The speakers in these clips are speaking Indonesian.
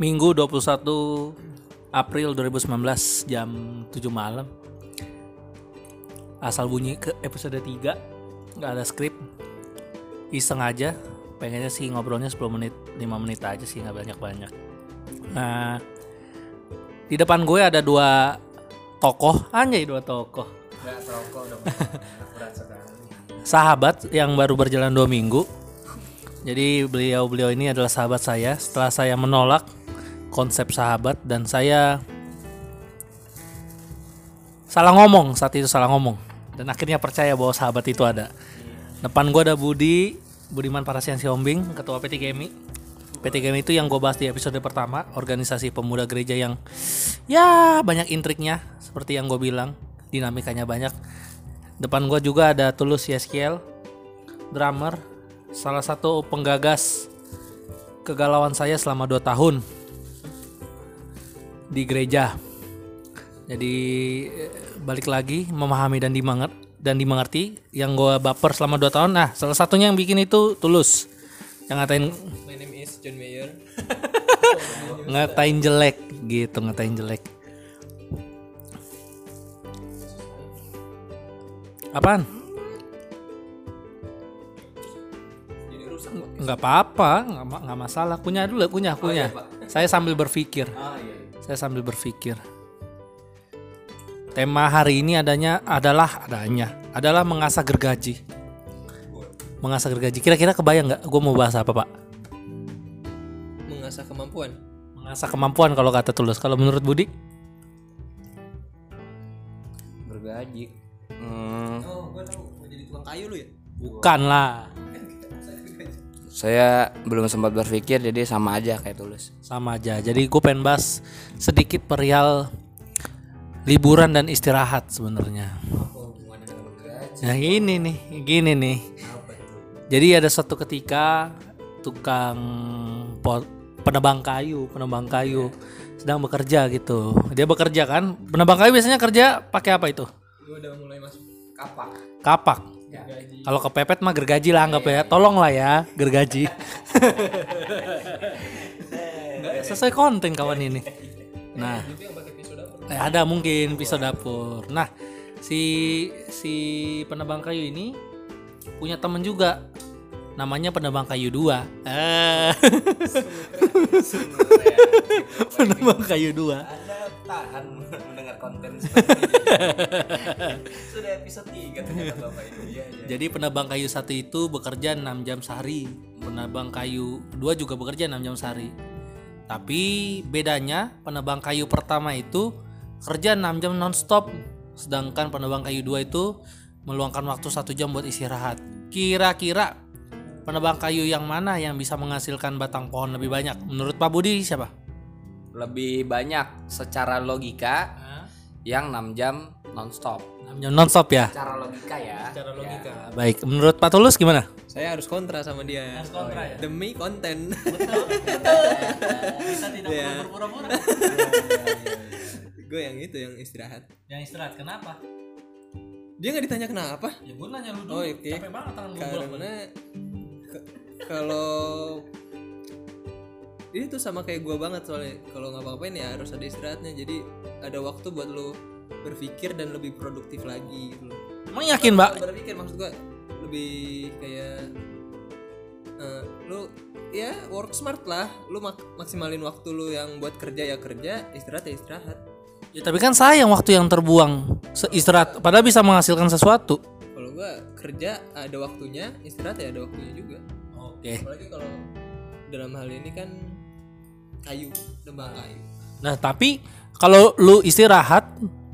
Minggu 21 April 2019 jam 7 malam. Asal bunyi ke episode 3. nggak ada skrip. Iseng aja. Pengennya sih ngobrolnya 10 menit, 5 menit aja sih nggak banyak-banyak. Nah, di depan gue ada dua tokoh, anjay dua tokoh. Gak dong. Sekali. sahabat yang baru berjalan dua minggu. Jadi beliau-beliau ini adalah sahabat saya. Setelah saya menolak konsep sahabat dan saya salah ngomong saat itu salah ngomong dan akhirnya percaya bahwa sahabat itu ada. Depan gua ada Budi, Budiman Parasian Siombing, ketua PT GMI. PT GMI itu yang gue bahas di episode pertama, organisasi pemuda gereja yang ya banyak intriknya seperti yang gue bilang, dinamikanya banyak. Depan gua juga ada Tulus Yeskiel, drummer, salah satu penggagas kegalauan saya selama 2 tahun di gereja. Jadi eh, balik lagi memahami dan dimengerti dan dimengerti yang gue baper selama 2 tahun. Nah, salah satunya yang bikin itu Tulus. Yang ngatain My name is John Mayer. ngatain jelek gitu, ngatain jelek. Apaan? Nggak apa-apa nggak ma- nggak masalah kunyah dulu kunyah kunyah saya sambil berpikir Ah iya. Saya sambil berpikir. Tema hari ini adanya adalah adanya adalah mengasah gergaji. Mengasah gergaji. Kira-kira kebayang nggak? Gue mau bahas apa pak? Mengasah kemampuan. mengasah kemampuan kalau kata tulus. Kalau menurut Budi? Bergaji. Hmm, Oh, gua tahu. Mau jadi tukang kayu lu ya? bukan lah saya belum sempat berpikir jadi sama aja kayak tulus. sama aja jadi gue pengen bahas sedikit perihal liburan dan istirahat sebenarnya? Nah ini nih, gini nih. Jadi ada suatu ketika tukang po- penebang kayu, penebang kayu sedang bekerja gitu. Dia bekerja kan, penebang kayu biasanya kerja pakai apa itu? Gua udah mulai masuk Kapak. Kapak. Gaji. Kalau kepepet mah gergaji lah anggap ya. Tolong lah ya, gergaji. Sesuai konten kawan ini. Nah. Eh, ada mungkin pisau dapur. Nah, si si penebang kayu ini punya temen juga. Namanya penebang kayu dua. Eh. penebang kayu dua. Tahan mendengar konten seperti ini. Sudah episode 3 ternyata Bapak itu. Iya, iya. Jadi penebang kayu satu itu bekerja 6 jam sehari. Penebang kayu dua juga bekerja 6 jam sehari. Tapi bedanya penebang kayu pertama itu kerja 6 jam nonstop. Sedangkan penebang kayu dua itu meluangkan waktu satu jam buat istirahat. Kira-kira penebang kayu yang mana yang bisa menghasilkan batang pohon lebih banyak? Menurut Pak Budi siapa? Lebih banyak secara logika yang 6 jam nonstop. 6 jam nonstop ya? Secara logika ya. Secara logika. Baik, menurut Pak Tulus gimana? Saya harus kontra sama dia. kontra ya? Demi konten. Kita tidak Iya. perlu berpura-pura. gue yang itu yang istirahat. Yang istirahat kenapa? Dia nggak ditanya kenapa? Ya gue nanya lu dulu. Oh, oke. Capek banget tangan gue bolak Karena kalau ini tuh sama kayak gue banget soalnya kalau ngapa-ngapain ya harus ada istirahatnya jadi ada waktu buat lo berpikir dan lebih produktif lagi gitu loh. Emang yakin, Mbak? Berpikir maksud gue lebih kayak eh, lu ya work smart lah lu mak- maksimalin waktu lu yang buat kerja ya kerja istirahat ya istirahat Ya tapi kan sayang waktu yang terbuang Se- istirahat padahal bisa menghasilkan sesuatu. kalau gua kerja ada waktunya istirahat ya ada waktunya juga Oke. apalagi kalau dalam hal ini kan kayu tembang kayu Nah, tapi kalau lu istirahat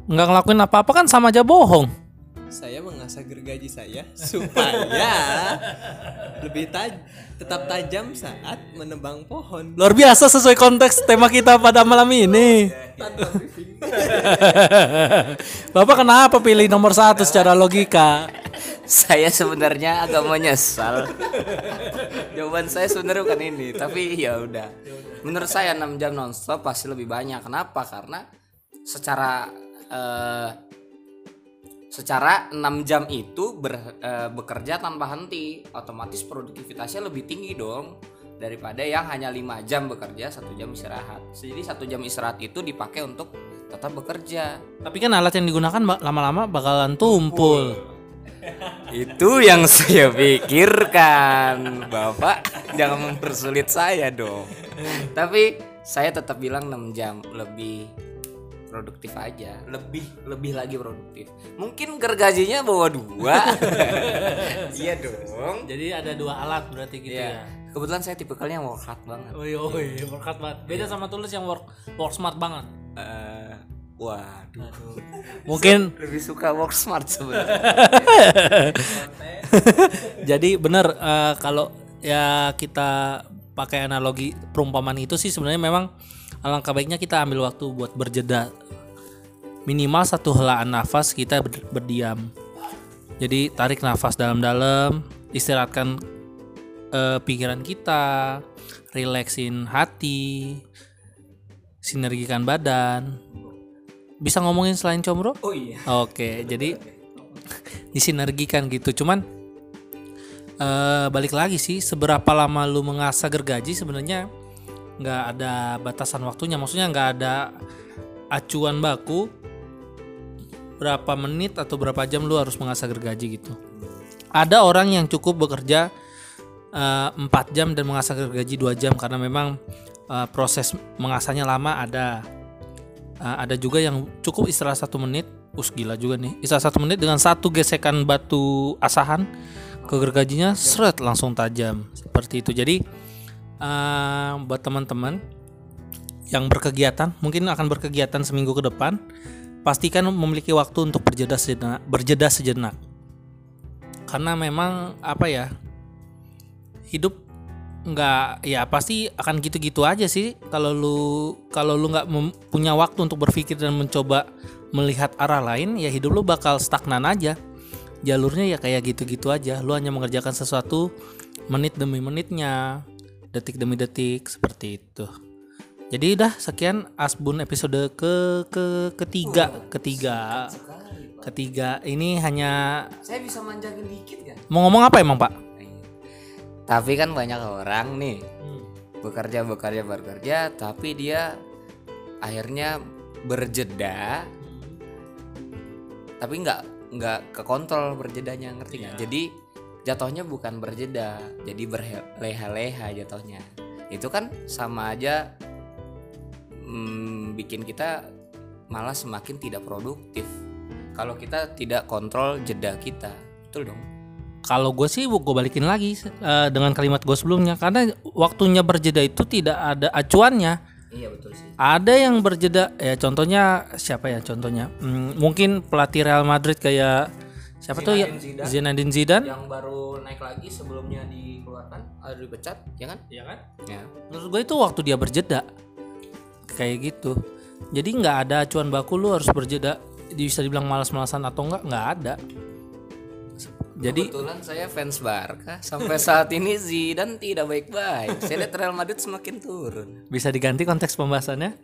nggak ngelakuin apa-apa kan sama aja bohong. saya mengasah gergaji saya supaya lebih taj tetap tajam saat menebang pohon Luar biasa sesuai konteks tema kita pada malam ini. tanpa briefing Bapak kenapa pilih nomor satu secara logika? saya sebenarnya agak menyesal. Jawaban saya sebenarnya bukan ini, tapi ya udah. Menurut saya 6 jam nonstop pasti lebih banyak. Kenapa? Karena secara eh, secara 6 jam itu ber- eh, bekerja tanpa henti, otomatis produktivitasnya lebih tinggi dong. daripada yang hanya lima jam bekerja satu jam istirahat jadi satu jam istirahat itu dipakai untuk tetap bekerja Tapi kan alat yang digunakan lama-lama bakalan tumpul. itu yang saya pikirkan bapak jangan mempersulit saya dong tapi saya tetap bilang 6 jam lebih produktif aja lebih lebih lagi produktif mungkin gergajinya bawa dua iya dong Jadi ada dua alat berarti gitu Iya. ya. kebetulan saya tipikalnya work hard banget Woi, woi, workout banget. Beda sama tulis yang work work smart banget. Eh, waduh Mungkin lebih suka work smart sebenarnya jadi bener eh, kalau ya kita pakai analogi perumpamaan itu sih sebenarnya memang alangkah baiknya kita ambil waktu buat berjeda. Minimal satu helaan nafas kita ber- berdiam. Jadi tarik nafas dalam-dalam istirahatkan eh, pikiran kita relaksin hati sinergikan badan. Bisa ngomongin selain combro oh iya. Oke, jadi disinergikan gitu. Cuman eh balik lagi sih, seberapa lama lu mengasah gergaji sebenarnya nggak ada batasan waktunya. Maksudnya nggak ada acuan baku berapa menit atau berapa jam lu harus mengasah gergaji gitu. Ada orang yang cukup bekerja 4 jam dan mengasah gergaji 2 jam karena memang eh, proses mengasahnya lama ada. Uh, ada juga yang cukup istirahat satu menit, us gila juga nih. Istirahat satu menit dengan satu gesekan batu asahan ke gergajinya, seret langsung tajam seperti itu. Jadi uh, buat teman-teman yang berkegiatan, mungkin akan berkegiatan seminggu ke depan, pastikan memiliki waktu untuk berjeda sejenak, berjeda sejenak. Karena memang apa ya, hidup nggak ya pasti akan gitu-gitu aja sih kalau lu kalau lu nggak punya waktu untuk berpikir dan mencoba melihat arah lain ya hidup lu bakal stagnan aja jalurnya ya kayak gitu-gitu aja. Lu hanya mengerjakan sesuatu menit demi menitnya detik demi detik seperti itu. Jadi udah sekian asbun episode ke ke ketiga ketiga. ketiga ini hanya saya bisa manjangin dikit kan mau ngomong apa emang pak? Tapi kan banyak orang nih bekerja bekerja bekerja tapi dia akhirnya berjeda. Tapi nggak nggak ke kontrol berjedanya ngerti nggak? Jadi jatuhnya bukan berjeda jadi berleha-leha jatuhnya. Itu kan sama aja mm, bikin kita malah semakin tidak produktif. Kalau kita tidak kontrol jeda kita betul dong? Kalau gue sih gue balikin lagi eh, dengan kalimat gue sebelumnya. Karena waktunya berjeda itu tidak ada acuannya. Iya betul sih Ada yang berjeda ya contohnya siapa ya contohnya Hmm, mungkin pelatih Real Madrid kayak siapa tuh ya Zinedine Zidane. Zinedine Zidane. yang baru naik lagi sebelumnya dikeluarkan ada dipecat ya kan Iya kan? ya Menurut gue itu waktu dia berjeda kayak gitu. Jadi nggak ada acuan baku lu harus berjeda. Bisa dibilang malas-malasan atau enggak nggak ada. Jadi kebetulan saya fans Barca sampai saat ini Zidane tidak baik-baik saya lihat Real Madrid semakin turun bisa diganti konteks pembahasannya.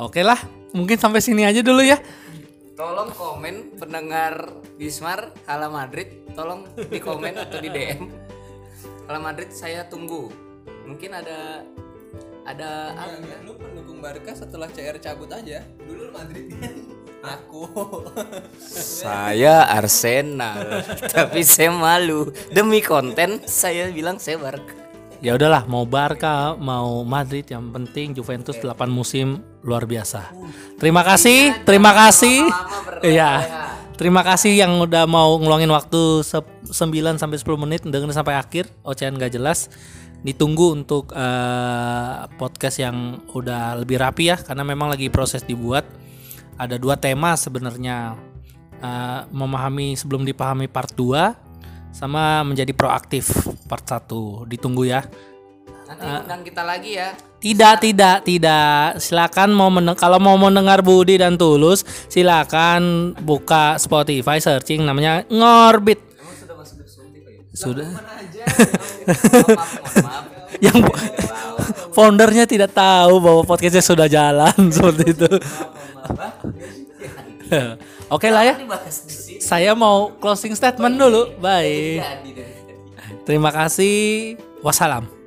Oke lah, mungkin sampai sini aja dulu ya. tolong komen pendengar Bismar Hala Madrid tolong di komen atau di DM Hala Madrid saya tunggu mungkin ada ada apa Enggak, lu pendukung Barca setelah CR cabut aja. Dulu lu Madrid kan. Aku. saya Arsenal tapi saya malu demi konten saya bilang saya Barca Ya udahlah, mau Barca, mau Madrid, yang penting Juventus 8 musim luar biasa. Terima kasih, terima kasih. Iya. Terima kasih yang udah mau ngeluangin waktu se- 9 sampai 10 menit dengerin sampai akhir. Ocehan gak jelas. Ditunggu untuk eh, podcast yang udah lebih rapi ya karena memang lagi proses dibuat. Ada dua tema sebenarnya. Eh, memahami sebelum dipahami part 2 sama menjadi proaktif part 1 ditunggu ya. Nanti undang kita lagi ya. Tidak tidak tidak. Silakan mau meneng kalau mau mendengar Budi dan Tulus silakan buka Spotify searching namanya Ngorbit. Emang sudah masuk ke Spotify ya? sudah. Aja. maaf maaf maaf yang foundernya tidak tahu bahwa podcastnya sudah jalan seperti itu oke lah ya. Saya mau closing statement dulu. Bye. terima kasih. Wassalam